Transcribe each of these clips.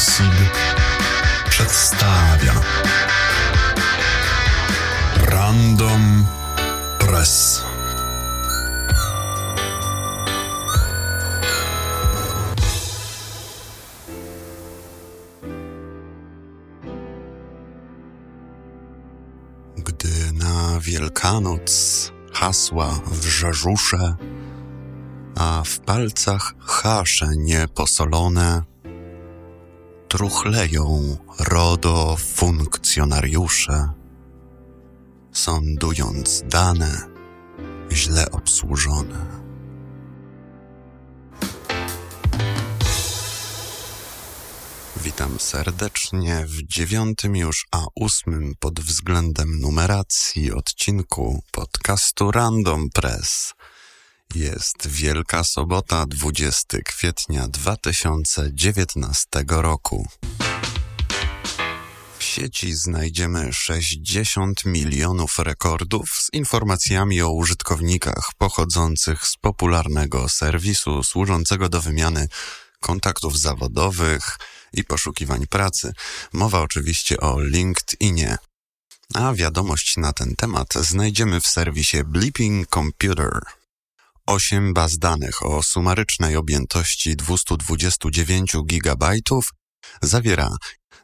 SID przedstawia Random Press. Gdy na Wielkanoc hasła w rzeżusze, a w palcach hasze nieposolone, truchleją RODO funkcjonariusze, sądując dane źle obsłużone. Witam serdecznie w dziewiątym już, a ósmym pod względem numeracji odcinku podcastu Random Press. Jest Wielka Sobota, 20 kwietnia 2019 roku. W sieci znajdziemy 60 milionów rekordów z informacjami o użytkownikach pochodzących z popularnego serwisu służącego do wymiany kontaktów zawodowych i poszukiwań pracy. Mowa oczywiście o LinkedInie. A wiadomość na ten temat znajdziemy w serwisie Bleeping Computer. 8 baz danych o sumarycznej objętości 229 GB zawiera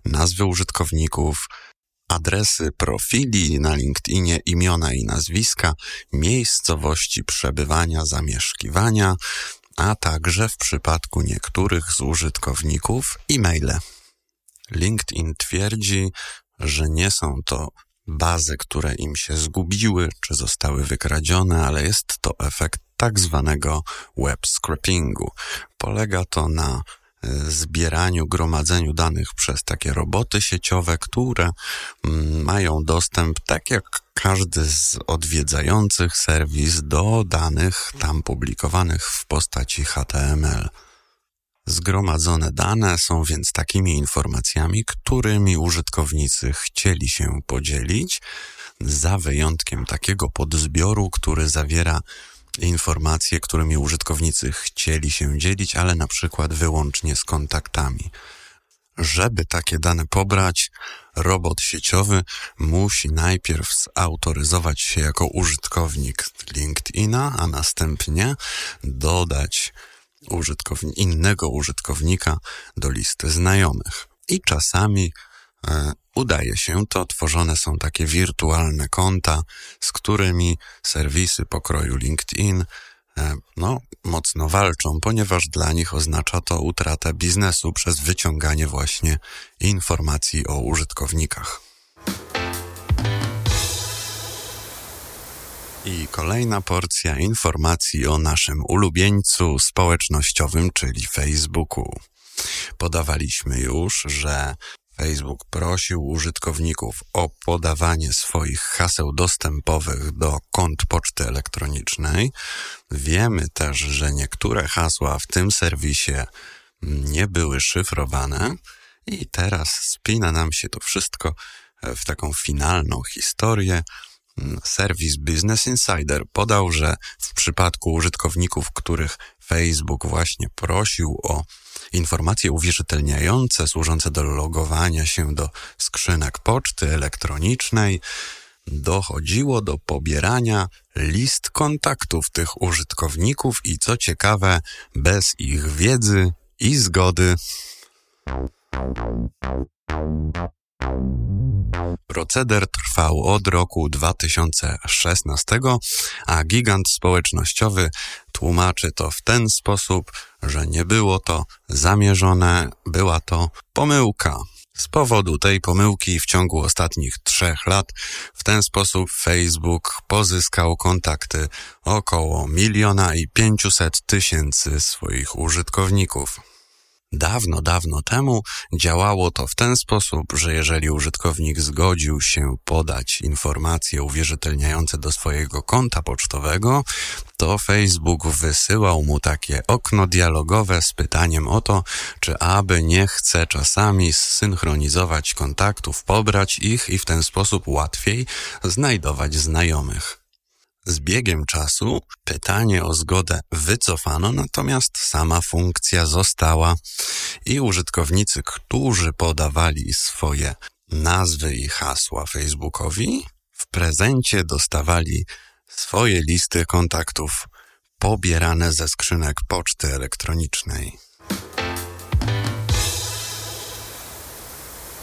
nazwy użytkowników, adresy profili na LinkedInie, imiona i nazwiska, miejscowości przebywania, zamieszkiwania, a także w przypadku niektórych z użytkowników e-maile. LinkedIn twierdzi, że nie są to bazy, które im się zgubiły czy zostały wykradzione, ale jest to efekt tak zwanego web scrapingu. Polega to na y, zbieraniu, gromadzeniu danych przez takie roboty sieciowe, które mm, mają dostęp, tak jak każdy z odwiedzających serwis, do danych tam publikowanych w postaci HTML. Zgromadzone dane są więc takimi informacjami, którymi użytkownicy chcieli się podzielić, za wyjątkiem takiego podzbioru, który zawiera informacje, którymi użytkownicy chcieli się dzielić, ale na przykład wyłącznie z kontaktami. Żeby takie dane pobrać, robot sieciowy musi najpierw zautoryzować się jako użytkownik LinkedIna, a następnie dodać użytkowni innego użytkownika do listy znajomych. I czasami e, udaje się to, tworzone są takie wirtualne konta, z którymi serwisy pokroju LinkedIn e, no, mocno walczą, ponieważ dla nich oznacza to utratę biznesu przez wyciąganie właśnie informacji o użytkownikach. I kolejna porcja informacji o naszym ulubieńcu społecznościowym, czyli Facebooku. Podawaliśmy już, że Facebook prosił użytkowników o podawanie swoich haseł dostępowych do kont poczty elektronicznej. Wiemy też, że niektóre hasła w tym serwisie nie były szyfrowane i teraz spina nam się to wszystko w taką finalną historię, Serwis Business Insider podał, że w przypadku użytkowników, których Facebook właśnie prosił o informacje uwierzytelniające służące do logowania się do skrzynek poczty elektronicznej, dochodziło do pobierania list kontaktów tych użytkowników i co ciekawe, bez ich wiedzy i zgody. Proceder trwał od roku 2016, a gigant społecznościowy tłumaczy to w ten sposób, że nie było to zamierzone, była to pomyłka. Z powodu tej pomyłki w ciągu ostatnich trzech lat w ten sposób Facebook pozyskał kontakty około miliona i pięciuset tysięcy swoich użytkowników. Dawno, dawno temu działało to w ten sposób, że jeżeli użytkownik zgodził się podać informacje uwierzytelniające do swojego konta pocztowego, to Facebook wysyłał mu takie okno dialogowe z pytaniem o to, czy aby nie chce czasami zsynchronizować kontaktów, pobrać ich i w ten sposób łatwiej znajdować znajomych. Z biegiem czasu pytanie o zgodę wycofano, natomiast sama funkcja została i użytkownicy, którzy podawali swoje nazwy i hasła Facebookowi, w prezencie dostawali swoje listy kontaktów pobierane ze skrzynek poczty elektronicznej.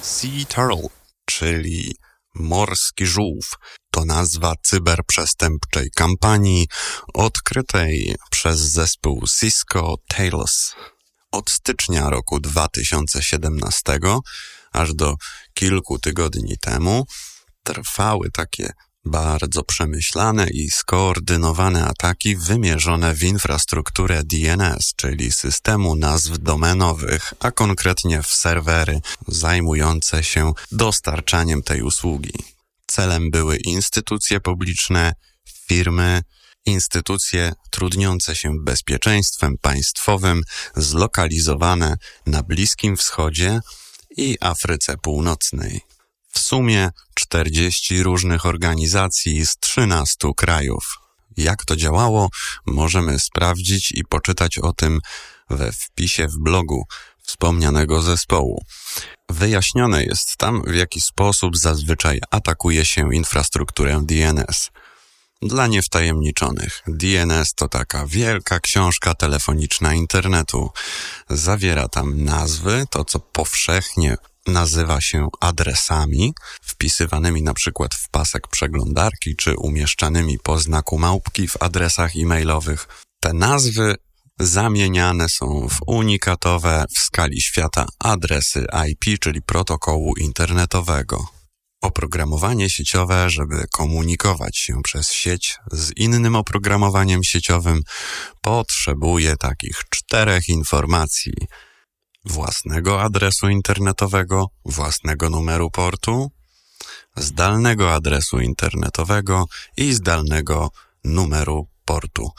Sea Turtle, czyli morski żółw, nazwa cyberprzestępczej kampanii odkrytej przez zespół Cisco Tails. Od stycznia roku 2017 aż do kilku tygodni temu trwały takie bardzo przemyślane i skoordynowane ataki wymierzone w infrastrukturę DNS, czyli systemu nazw domenowych, a konkretnie w serwery zajmujące się dostarczaniem tej usługi. Celem były instytucje publiczne, firmy, instytucje trudniące się bezpieczeństwem państwowym, zlokalizowane na Bliskim Wschodzie i Afryce Północnej. W sumie 40 różnych organizacji z 13 krajów. Jak to działało, możemy sprawdzić i poczytać o tym we wpisie w blogu wspomnianego zespołu. Wyjaśnione jest tam, w jaki sposób zazwyczaj atakuje się infrastrukturę DNS. Dla niewtajemniczonych, DNS to taka wielka książka telefoniczna internetu. Zawiera tam nazwy, to co powszechnie nazywa się adresami, wpisywanymi na przykład w pasek przeglądarki czy umieszczanymi po znaku małpki w adresach e-mailowych. Te nazwy zamieniane są w unikatowe w skali świata adresy IP, czyli protokołu internetowego. Oprogramowanie sieciowe, żeby komunikować się przez sieć z innym oprogramowaniem sieciowym, potrzebuje takich czterech informacji: własnego adresu internetowego, własnego numeru portu, zdalnego adresu internetowego i zdalnego numeru portu.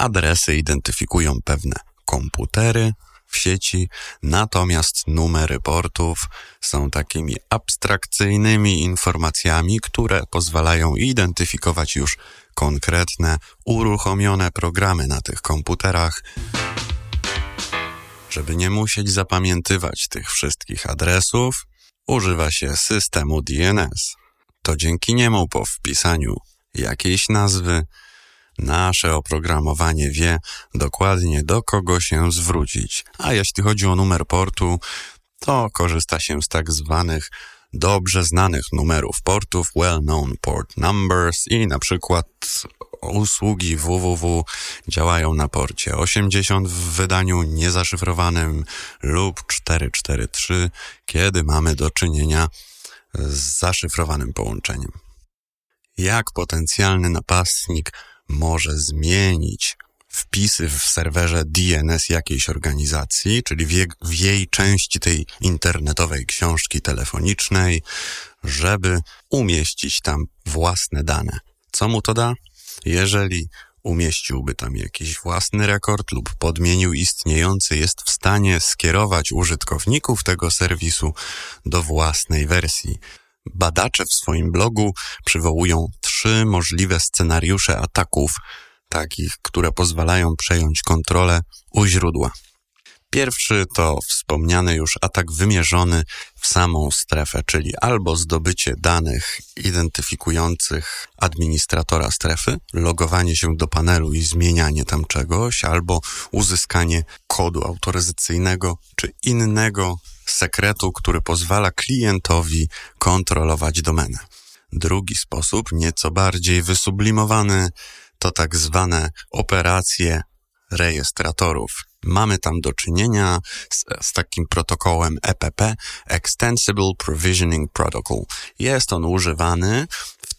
Adresy identyfikują pewne komputery w sieci, natomiast numery portów są takimi abstrakcyjnymi informacjami, które pozwalają identyfikować już konkretne, uruchomione programy na tych komputerach. Żeby nie musieć zapamiętywać tych wszystkich adresów, używa się systemu DNS. To dzięki niemu po wpisaniu jakiejś nazwy nasze oprogramowanie wie dokładnie do kogo się zwrócić. A jeśli chodzi o numer portu, to korzysta się z tak zwanych dobrze znanych numerów portów, well-known port numbers i na przykład usługi www działają na porcie 80 w wydaniu niezaszyfrowanym lub 443, kiedy mamy do czynienia z zaszyfrowanym połączeniem. Jak potencjalny napastnik może zmienić wpisy w serwerze DNS jakiejś organizacji, czyli w, jej, w jej części tej internetowej książki telefonicznej, żeby umieścić tam własne dane. Co mu to da? Jeżeli umieściłby tam jakiś własny rekord lub podmienił istniejący, jest w stanie skierować użytkowników tego serwisu do własnej wersji. Badacze w swoim blogu przywołują trzy możliwe scenariusze ataków, takich, które pozwalają przejąć kontrolę u źródła. Pierwszy to wspomniany już atak wymierzony w samą strefę, czyli albo zdobycie danych identyfikujących administratora strefy, logowanie się do panelu i zmienianie tam czegoś, albo uzyskanie kodu autoryzacyjnego czy innego sekretu, który pozwala klientowi kontrolować domenę. Drugi sposób, nieco bardziej wysublimowany, to tak zwane operacje rejestratorów. Mamy tam do czynienia z, z, takim protokołem EPP, Extensible Provisioning Protocol. Jest on używany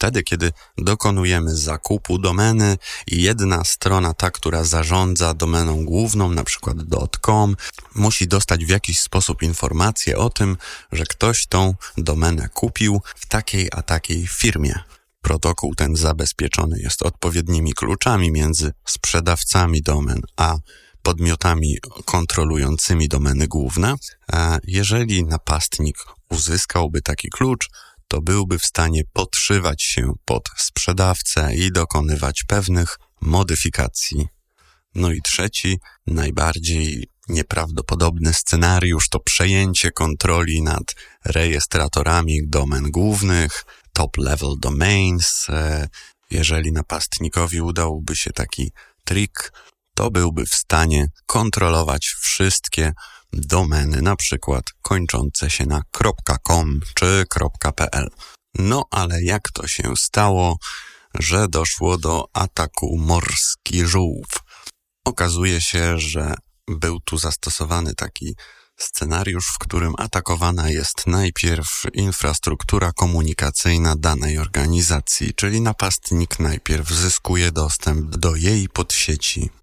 wtedy, kiedy dokonujemy zakupu domeny i jedna strona, ta, która zarządza domeną główną, na przykład .com, musi dostać w jakiś sposób informację o tym, że ktoś tą domenę kupił w takiej a takiej firmie. Protokół ten zabezpieczony jest odpowiednimi kluczami między sprzedawcami domen a podmiotami kontrolującymi domeny główne. A jeżeli napastnik uzyskałby taki klucz, to byłby w stanie podszywać się pod sprzedawcę i dokonywać pewnych modyfikacji. No i trzeci, najbardziej Nieprawdopodobny scenariusz to przejęcie kontroli nad rejestratorami domen głównych, top level domains. E, jeżeli napastnikowi udałby się taki trik, to byłby w stanie kontrolować wszystkie domeny, na przykład kończące się na .com czy .pl. No ale jak to się stało, że doszło do ataku morski żółw? Okazuje się, że był tu zastosowany taki scenariusz, w którym atakowana jest najpierw infrastruktura komunikacyjna danej organizacji, czyli napastnik najpierw zyskuje dostęp do jej podsieci.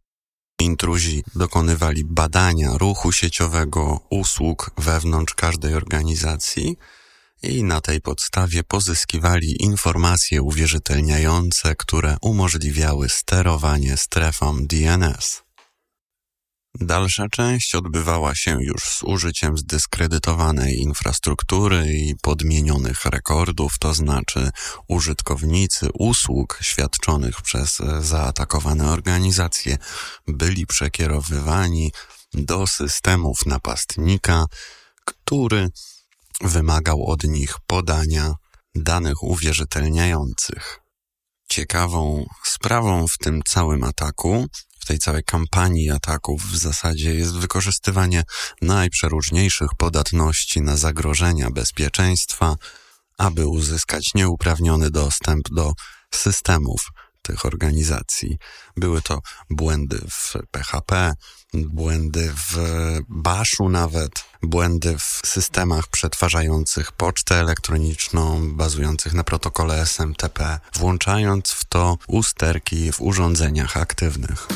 Intruzi dokonywali badania ruchu sieciowego, usług wewnątrz każdej organizacji i na tej podstawie pozyskiwali informacje uwierzytelniające, które umożliwiały sterowanie strefą DNS. Dalsza część odbywała się już z użyciem zdyskredytowanej infrastruktury i podmienionych rekordów, to znaczy użytkownicy usług świadczonych przez zaatakowane organizacje byli przekierowywani do systemów napastnika, który wymagał od nich podania danych uwierzytelniających. Ciekawą sprawą w tym całym ataku tej całej kampanii ataków w zasadzie jest wykorzystywanie najprzeróżniejszych podatności na zagrożenia bezpieczeństwa, aby uzyskać nieuprawniony dostęp do systemów tych organizacji. Były to błędy w PHP, błędy w Bashu nawet, błędy w systemach przetwarzających pocztę elektroniczną, bazujących na protokole SMTP, włączając w to usterki w urządzeniach aktywnych.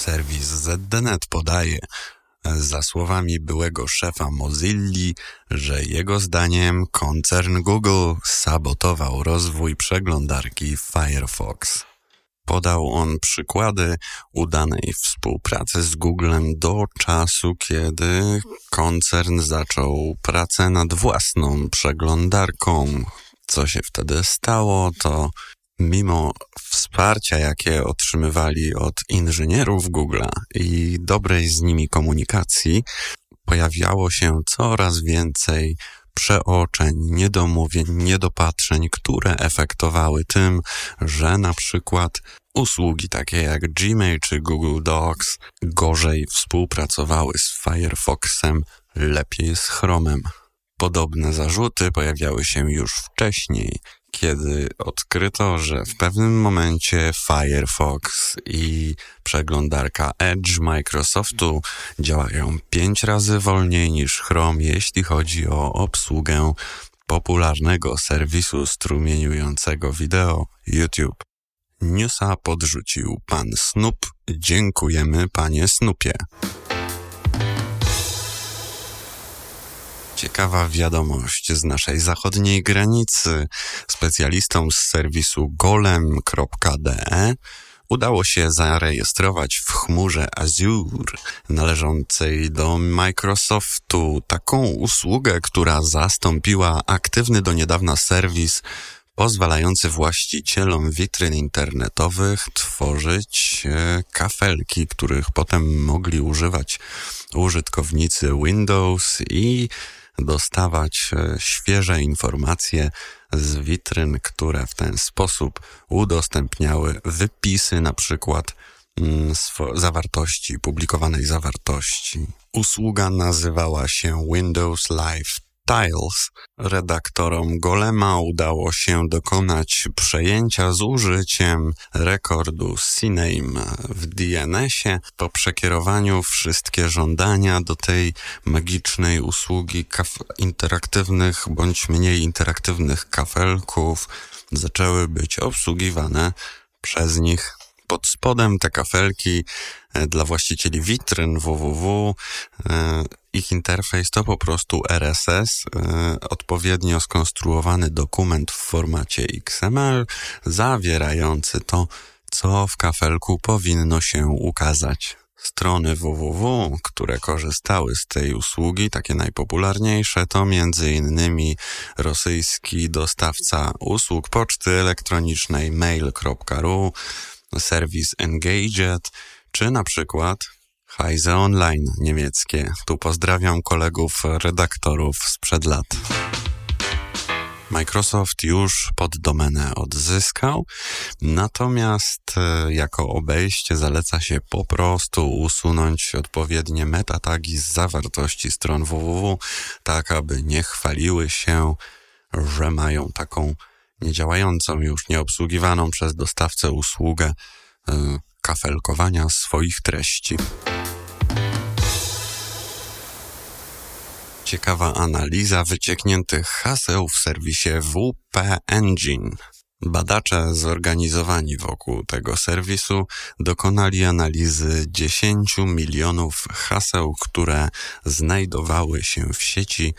Serwis ZDNet podaje, za słowami byłego szefa Mozilli, że jego zdaniem koncern Google sabotował rozwój przeglądarki Firefox. Podał on przykłady udanej współpracy z Googlem do czasu, kiedy koncern zaczął pracę nad własną przeglądarką. Co się wtedy stało, to mimo wsparcia, jakie otrzymywali od inżynierów Google'a i dobrej z nimi komunikacji, pojawiało się coraz więcej przeoczeń, niedomówień, niedopatrzeń, które efektowały tym, że na przykład usługi takie jak Gmail czy Google Docs gorzej współpracowały z Firefoxem, lepiej z Chromem. Podobne zarzuty pojawiały się już wcześniej, kiedy odkryto, że w pewnym momencie Firefox i przeglądarka Edge Microsoftu działają pięć razy wolniej niż Chrome, jeśli chodzi o obsługę popularnego serwisu strumieniującego wideo YouTube. Newsa podrzucił pan Snoop. Dziękujemy, panie Snoopie. Ciekawa wiadomość z naszej zachodniej granicy. Specjalistom z serwisu golem.de udało się zarejestrować w chmurze Azure należącej do Microsoftu taką usługę, która zastąpiła aktywny do niedawna serwis pozwalający właścicielom witryn internetowych tworzyć e, kafelki, których potem mogli używać użytkownicy Windows i dostawać e, świeże informacje z witryn, które w ten sposób udostępniały wypisy na przykład mm, zawartości, publikowanej zawartości. Usługa nazywała się Windows Live Tiles redaktorom Golema udało się dokonać przejęcia z użyciem rekordu CNAME w DNS-ie. Po przekierowaniu wszystkie żądania do tej magicznej usługi interaktywnych bądź mniej interaktywnych kafelków zaczęły być obsługiwane przez nich pod spodem te kafelki e, dla właścicieli witryn www. Ich interfejs to po prostu RSS, e, odpowiednio skonstruowany dokument w formacie XML, zawierający to, co w kafelku powinno się ukazać. Strony www, które korzystały z tej usługi, takie najpopularniejsze, to m.in. rosyjski dostawca usług poczty elektronicznej mail.ru, serwis Engaged, czy na przykład Heise Online niemieckie. Tu pozdrawiam kolegów redaktorów sprzed lat. Microsoft już pod domenę odzyskał, natomiast e, jako obejście zaleca się po prostu usunąć odpowiednie metatagi z zawartości stron www, tak aby nie chwaliły się, że mają taką niedziałającą już, nieobsługiwaną przez dostawcę usługę e, kafelkowania swoich treści. ciekawa analiza wyciekniętych haseł w serwisie WP Engine. Badacze zorganizowani wokół tego serwisu dokonali analizy 10 milionów haseł, które znajdowały się w sieci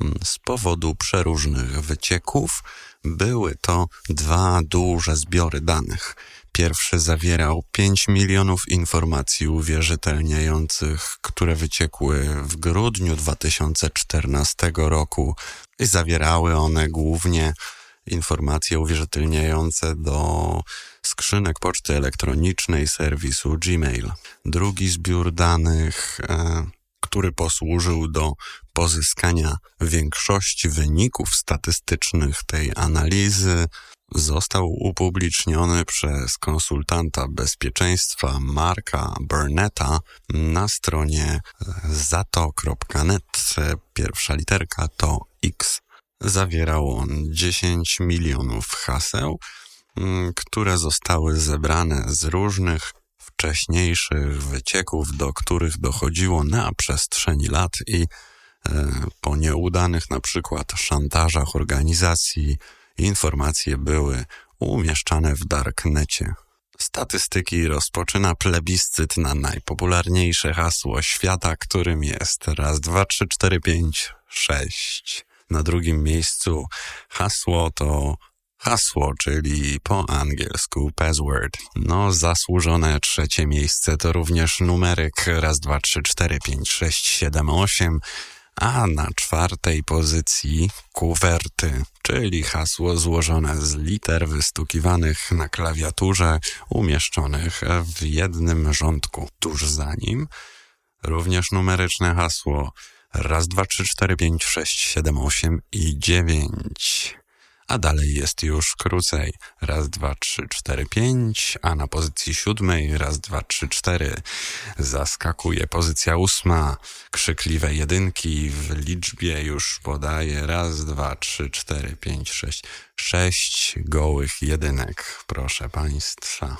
mm, z powodu przeróżnych wycieków. Były to dwa duże zbiory danych. Pierwszy zawierał 5 milionów informacji uwierzytelniających, które wyciekły w grudniu 2014 roku i zawierały one głównie informacje uwierzytelniające do skrzynek poczty elektronicznej serwisu Gmail. Drugi zbiór danych, e, który posłużył do pozyskania większości wyników statystycznych tej analizy, został upubliczniony przez konsultanta bezpieczeństwa Marka Burnetta na stronie zato.net. Pierwsza literka to X. Zawierał on 10 milionów haseł, mm, które zostały zebrane z różnych wcześniejszych wycieków, do których dochodziło na przestrzeni lat i e, po nieudanych na przykład szantażach organizacji Informacje były umieszczane w darknecie. Statystyki rozpoczyna plebiscyt na najpopularniejsze hasło świata, którym jest raz, dwa, trzy, cztery, pięć, sześć. Na drugim miejscu hasło to hasło, czyli po angielsku password. No, zasłużone trzecie miejsce to również numeryk raz, dwa, trzy, cztery, pięć, sześć, siedem, osiem a na czwartej pozycji kuwerty, czyli hasło złożone z liter wystukiwanych na klawiaturze, umieszczonych w jednym rządku. Tuż za nim również numeryczne hasło raz, dwa, trzy, cztery, pięć, sześć, siedem, osiem i dziewięć a dalej jest już krócej. Raz, dwa, trzy, cztery, pięć, a na pozycji siódmej raz, dwa, trzy, cztery. Zaskakuje pozycja ósma. Krzykliwe jedynki w liczbie już podaje raz, dwa, trzy, cztery, pięć, sześć. Sześć gołych jedynek, proszę Państwa.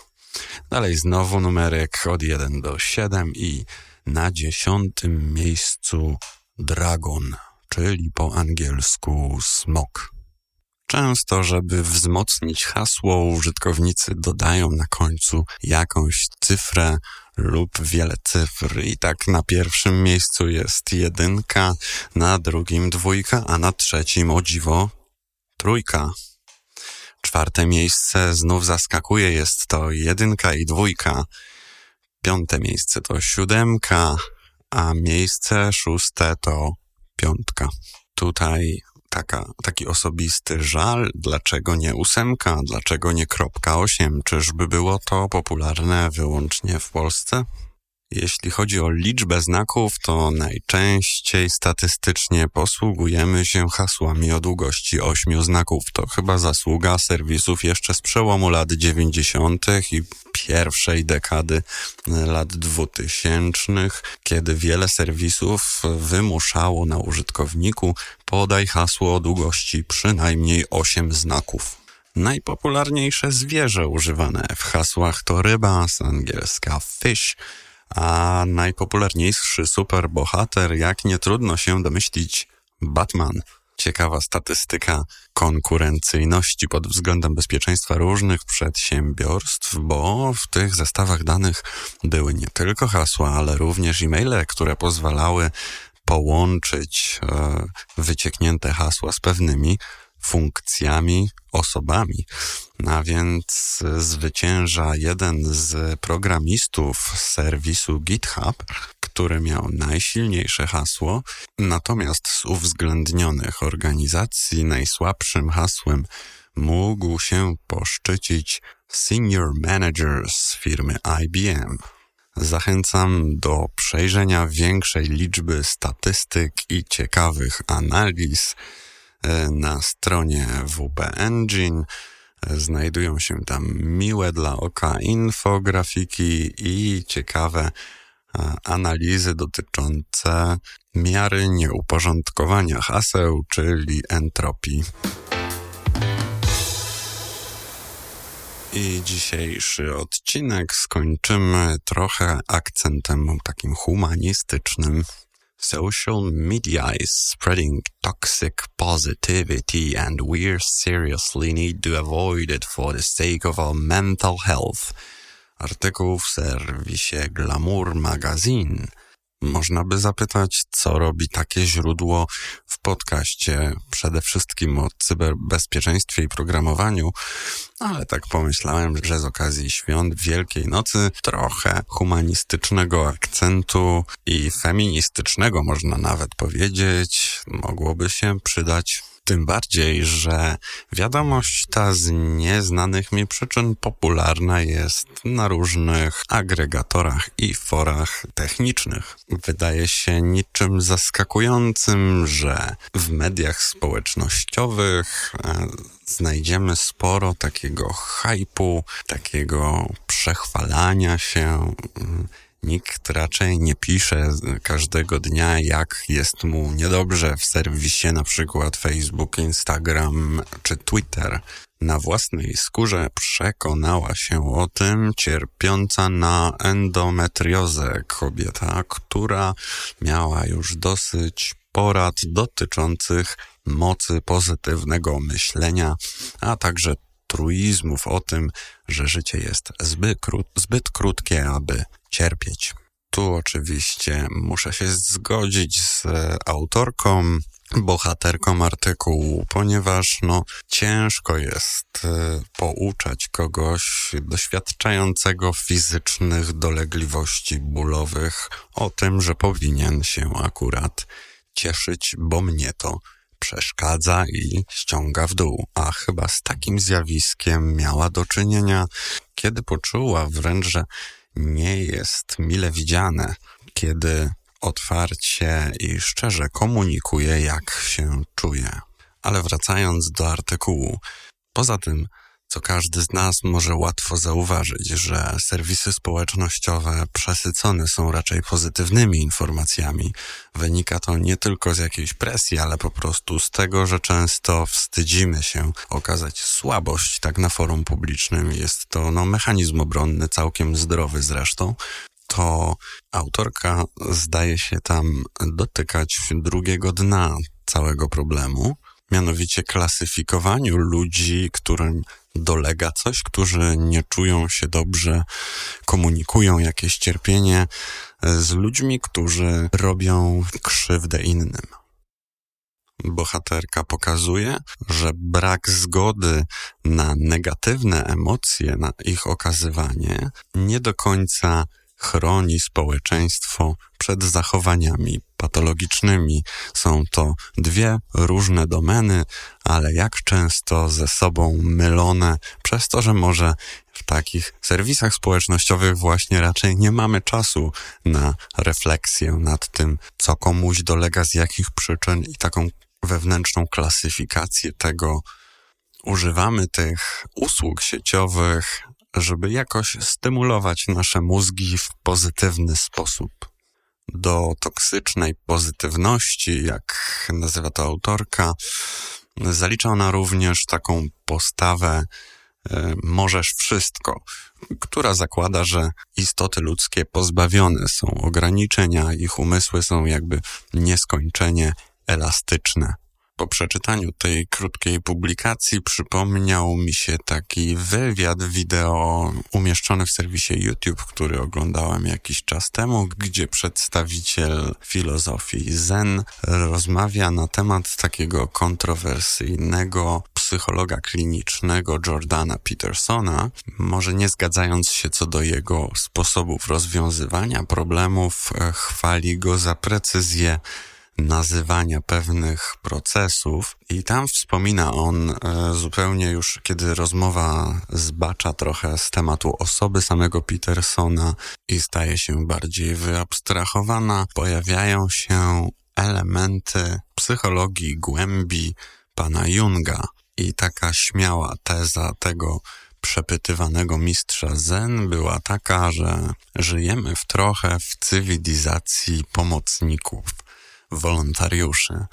Dalej znowu numerek od jeden do siedem i na dziesiątym miejscu dragon, czyli po angielsku smok. Często, żeby wzmocnić hasło, użytkownicy dodają na końcu jakąś cyfrę lub wiele cyfr. I tak na pierwszym miejscu jest jedynka, na drugim dwójka, a na trzecim, o dziwo, trójka. Czwarte miejsce znów zaskakuje, jest to jedynka i dwójka. Piąte miejsce to siódemka, a miejsce szóste to piątka. Tutaj taka, taki osobisty żal, dlaczego nie ósemka, dlaczego nie kropka osiem, czyżby było to popularne wyłącznie w Polsce? Jeśli chodzi o liczbę znaków, to najczęściej statystycznie posługujemy się hasłami o długości ośmiu znaków. To chyba zasługa serwisów jeszcze z przełomu lat 90. i pierwszej dekady lat dwutysięcznych, kiedy wiele serwisów wymuszało na użytkowniku podaj hasło o długości przynajmniej 8 znaków. Najpopularniejsze zwierzę używane w hasłach to ryba z angielska fish, a najpopularniejszy superbohater, jak nie trudno się domyślić, Batman. Ciekawa statystyka konkurencyjności pod względem bezpieczeństwa różnych przedsiębiorstw, bo w tych zestawach danych były nie tylko hasła, ale również e-maile, które pozwalały połączyć e, wycieknięte hasła z pewnymi funkcjami, osobami. A więc zwycięża jeden z programistów serwisu GitHub, który miał najsilniejsze hasło, natomiast z uwzględnionych organizacji najsłabszym hasłem mógł się poszczycić Senior Manager z firmy IBM. Zachęcam do przejrzenia większej liczby statystyk i ciekawych analiz na stronie WP Engine. Znajdują się tam miłe dla oka infografiki i ciekawe e, analizy dotyczące miary nieuporządkowania haseł, czyli entropii. I dzisiejszy odcinek skończymy trochę akcentem takim humanistycznym. Social media is spreading toxic positivity and we seriously need to avoid it for the sake of our mental health. Artykuł w serwisie Glamour Magazine. Można by zapytać, co robi takie źródło w podcaście, przede wszystkim o cyberbezpieczeństwie i programowaniu, ale tak pomyślałem, że z okazji świąt Wielkiej Nocy trochę humanistycznego akcentu i feministycznego, można nawet powiedzieć, mogłoby się przydać. Tym bardziej, że wiadomość ta z nieznanych mi przyczyn popularna jest na różnych agregatorach i forach technicznych. Wydaje się niczym zaskakującym, że w mediach społecznościowych e, znajdziemy sporo takiego hypu, takiego przechwalania się Nikt raczej nie pisze każdego dnia, jak jest mu niedobrze w serwisie, na przykład Facebook, Instagram czy Twitter. Na własnej skórze przekonała się o tym cierpiąca na endometriozę kobieta, która miała już dosyć porad dotyczących mocy pozytywnego myślenia, a także truizmów o tym, że życie jest zbyt, zbyt krótkie, aby cierpieć. Tu oczywiście muszę się zgodzić z autorką, bohaterką artykułu, ponieważ no, ciężko jest y, pouczać kogoś doświadczającego fizycznych dolegliwości bólowych o tym, że powinien się akurat cieszyć, bo mnie to przeszkadza i ściąga w dół. A chyba z takim zjawiskiem miała do czynienia, kiedy poczuła wręcz, że nie jest mile widziane, kiedy otwarcie i szczerze komunikuje, jak się czuje. Ale wracając do artykułu, poza tym co każdy z nas może łatwo zauważyć, że serwisy społecznościowe przesycone są raczej pozytywnymi informacjami. Wynika to nie tylko z jakiejś presji, ale po prostu z tego, że często wstydzimy się okazać słabość tak na forum publicznym. Jest to no, mechanizm obronny, całkiem zdrowy zresztą to autorka zdaje się tam dotykać drugiego dna całego problemu, mianowicie klasyfikowaniu ludzi, którym dolega coś, którzy nie czują się dobrze, komunikują jakieś cierpienie z ludźmi, którzy robią krzywdę innym. Bohaterka pokazuje, że brak zgody na negatywne emocje, na ich okazywanie, nie do końca chroni społeczeństwo przed zachowaniami patologicznymi. Są to dwie różne domeny, ale jak często ze sobą mylone, przez to, że może w takich serwisach społecznościowych właśnie raczej nie mamy czasu na refleksję nad tym, co komuś dolega, z jakich przyczyn i taką wewnętrzną klasyfikację tego, używamy tych usług sieciowych żeby jakoś stymulować nasze mózgi w pozytywny sposób. Do toksycznej pozytywności, jak nazywa to autorka, zalicza ona również taką postawę e, możesz wszystko, która zakłada, że istoty ludzkie pozbawione są ograniczenia, ich umysły są jakby nieskończenie elastyczne. Po przeczytaniu tej krótkiej publikacji przypomniał mi się taki wywiad wideo umieszczony w serwisie YouTube, który oglądałem jakiś czas temu, gdzie przedstawiciel filozofii Zen rozmawia na temat takiego kontrowersyjnego psychologa klinicznego Jordana Petersona, może nie zgadzając się co do jego sposobów rozwiązywania problemów, chwali go za precyzję nazywania pewnych procesów i tam wspomina on e, zupełnie już, kiedy rozmowa zbacza trochę z tematu osoby samego Petersona i staje się bardziej wyabstrahowana, pojawiają się elementy psychologii głębi pana Junga. I taka śmiała teza tego przepytywanego mistrza Zen była taka, że żyjemy w trochę w cywilizacji pomocników, wolontariuszy,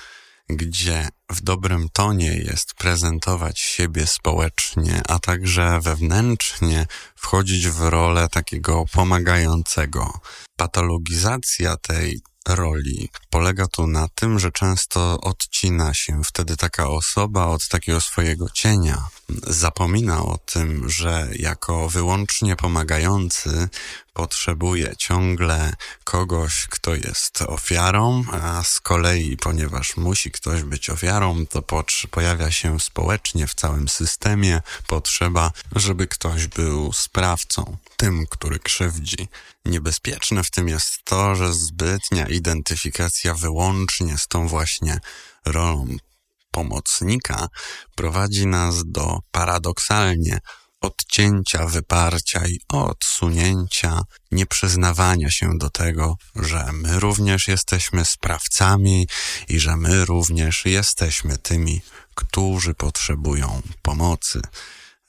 gdzie w dobrym tonie jest prezentować siebie społecznie, a także wewnętrznie wchodzić w rolę takiego pomagającego. Patologizacja tej roli polega tu na tym, że często odcina się wtedy taka osoba od takiego swojego cienia. Zapomina o tym, że jako wyłącznie pomagający potrzebuje ciągle kogoś, kto jest ofiarą, a z kolei, ponieważ musi ktoś być ofiarą, to pojawia się społecznie w całym systemie potrzeba, żeby ktoś był sprawcą, tym, który krzywdzi. Niebezpieczne w tym jest to, że zbytnia identyfikacja wyłącznie z tą właśnie rolą pomocnika prowadzi nas do paradoksalnie odcięcia, wyparcia i odsunięcia, nieprzyznawania się do tego, że my również jesteśmy sprawcami i że my również jesteśmy tymi, którzy potrzebują pomocy.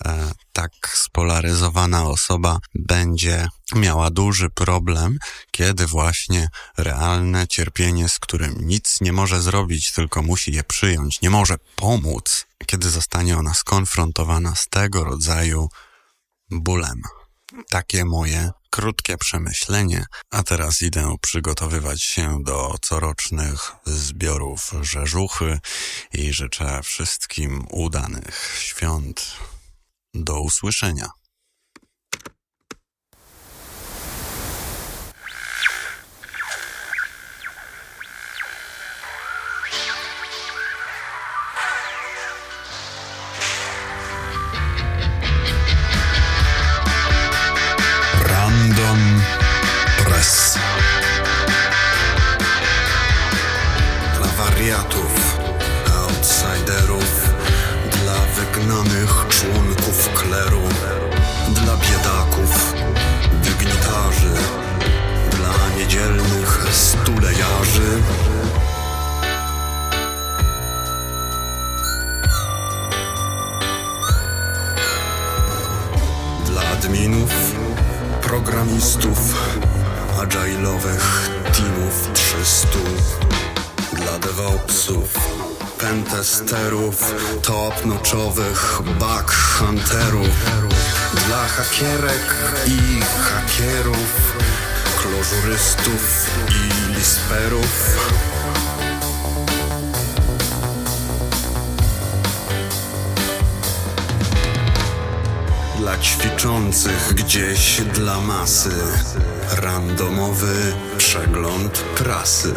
E, tak spolaryzowana osoba będzie miała duży problem, kiedy właśnie realne cierpienie, z którym nic nie może zrobić, tylko musi je przyjąć, nie może pomóc, kiedy zostanie ona skonfrontowana z tego rodzaju bólem. Takie moje krótkie przemyślenie, a teraz idę przygotowywać się do corocznych zbiorów rzeżuchy i życzę wszystkim udanych świąt. Do usłyszenia. Programistów, agile'owych teamów 300, dla DevOpsów, pentesterów, top-notchowych bug hunterów, dla hakierek i hakierów, klożurystów i lisperów. Ćwiczących gdzieś dla masy. Randomowy przegląd prasy